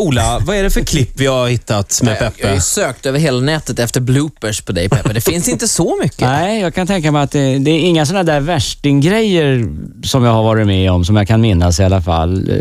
Ola, vad är det för klipp vi har hittat med Jag har Peppe? ju sökt över hela nätet efter bloopers på dig Peppe. Det finns inte så mycket. Nej, jag kan tänka mig att det, det är inga sådana där värstinggrejer som jag har varit med om, som jag kan minnas i alla fall. Eh,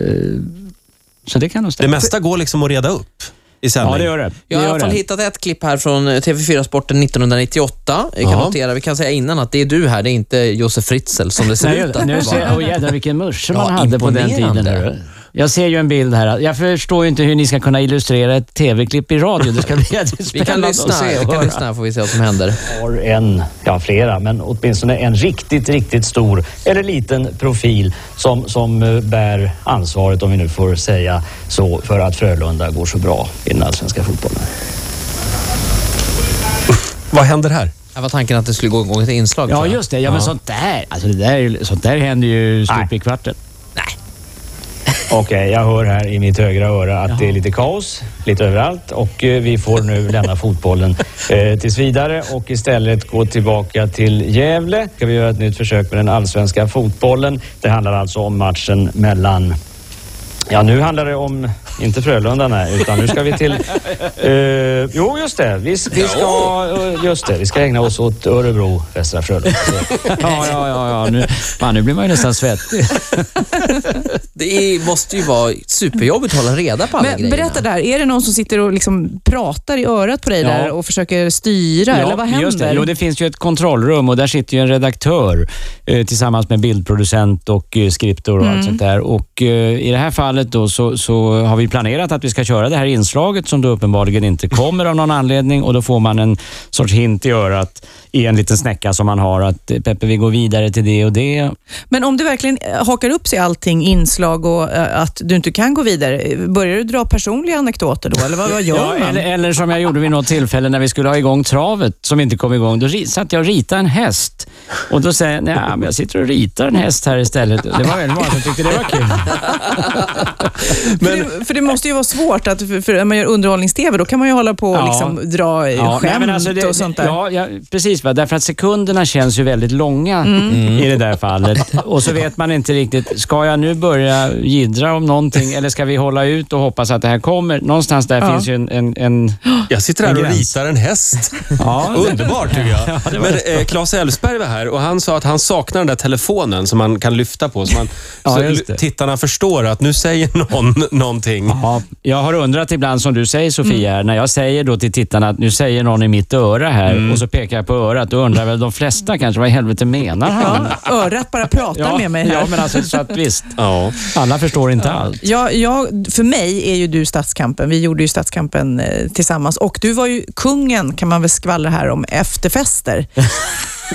Så det kan nog Det stämma. mesta går liksom att reda upp i sändning. Ja, det gör det. Jag har det i alla fall det. hittat ett klipp här från eh, TV4 Sporten 1998. Vi kan Ja. notera, vi kan säga innan att det är du här, det är inte Josef Fritzl som det ser Nej, ut att nu vara. oh, jädrar vilken musche man Ja, hade på den tiden. hörru. Jag ser ju en bild här. Jag förstår ju inte hur ni ska kunna illustrera ett tv-klipp i radio. Det ska bli Vi kan lyssna, se vi kan lyssna får vi se vad som händer. har en, ja flera, men åtminstone en riktigt, riktigt stor eller liten profil som, som eh, bär ansvaret, om vi nu får säga så, för att Frölunda går så bra i den allsvenska fotbollen. Vad händer här? Här var tanken att det skulle gå igång ett inslag. Ja, just det. Ja, men sånt där, alltså det där, sånt där händer ju stup i Nej. Okej, jag hör här i mitt högra öra att det är lite kaos, lite överallt och eh, vi får nu lämna fotbollen eh, tills vidare och istället gå tillbaka till Gävle. Ska vi göra ett nytt försök med den allsvenska fotbollen. Det handlar alltså om matchen mellan Ja, nu handlar det om, inte Frölunda nej, utan nu ska vi till... Eh, jo, just det. Vi, vi ska, eh, just det, vi ska ägna oss åt Örebro, Västra Frölunda. Ja, ja, ja. ja. Nu, fan, nu blir man ju nästan svettig. Det är, måste ju vara superjobbigt att hålla reda på alla Men grejerna. berätta där, är det någon som sitter och liksom pratar i örat på dig Ja. där och försöker styra, eller vad händer? Just det. Jo, det finns ju ett kontrollrum och där sitter ju en redaktör eh, tillsammans med bildproducent och eh, skriptor och Mm. allt sånt där. Och, eh, I det här fallet då så, så har vi planerat att vi ska köra det här inslaget som då uppenbarligen inte kommer av någon anledning och då får man en sorts hint i örat i en liten snäcka som man har att eh, Peppe vi går vidare till det och det. Men om det verkligen eh, hakar upp sig allting, inslag och eh, att du inte kan gå vidare, börjar du dra personliga anekdoter då, eller vad, vad gör Ja, man? eller, eller som jag gjorde vid något tillfälle när vi skulle ha igång travet som inte kom igång. Då satt jag och ritade en häst och då säger jag, nej men jag sitter och ritar en häst här istället. Det var väldigt många som tyckte det var kul. För, det, för det måste ju vara svårt, att, för, när man gör underhållnings-TV, då kan man ju hålla på och Ja. liksom dra Ja, nej, skämt men alltså det- och sånt där. Ja, ja, precis. Va? Därför att sekunderna känns ju väldigt långa i det där fallet. Och så vet man inte riktigt, ska jag nu börja gidra om någonting eller ska vi hålla ut och hoppas att det här kommer? Någonstans där Ja. finns ju en... en, en Jag sitter här En och ritar en häst. ja, Underbart tycker jag. Men eh, Claes Elfsberg var här och han sa att han saknar den där telefonen som man kan lyfta på. Så, man, Ja, så tittarna förstår att nu säger någon någonting. Ja, jag har undrat ibland, som du säger Sofia, här, när jag säger då till tittarna att nu säger någon i mitt öra här och så pekar jag på örat, då undrar väl de flesta kanske vad i helvete menar han? Ja, örat bara pratar med mig här. ja, men alltså så att visst, Ja. alla förstår inte allt. Ja, jag, för mig är ju du Stadskampen. Vi gjorde ju Stadskampen eh, tillsammans och du var ju kungen, kan man väl skvallra här om, efterfester.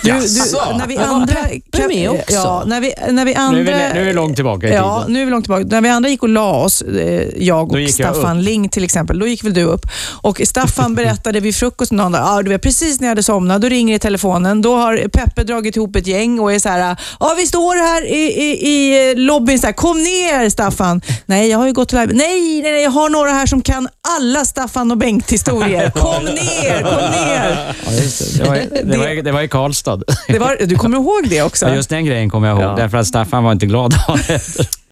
Du, Jaså? när vi andra, Peppe med också? Ja, när vi, när vi Nu andra... är, vi, nu är vi långt tillbaka i Ja, tiden. nu är vi långt tillbaka. När vi andra gick och la oss, eh, jag och gick jag Staffan Ling till exempel, då gick väl du upp. Och Staffan berättade vid frukost någon dag, ah, du vet, precis när jag hade somnat, då ringer det i telefonen. Då har Peppe dragit ihop ett gäng och är så här, ja vi står här i, i, i lobbyn, så här, kom ner Staffan. Nej, jag har ju gått live. Nej, nej, nej, jag har några här som kan alla Staffan och Bengt-historier. Kom ner, kom ner. Ja, just det. Det, var, det, var, det var i Karlstad. Det var, du kommer ihåg det också? Ja, just den grejen kommer jag ihåg, Ja. därför att Staffan var inte glad av det.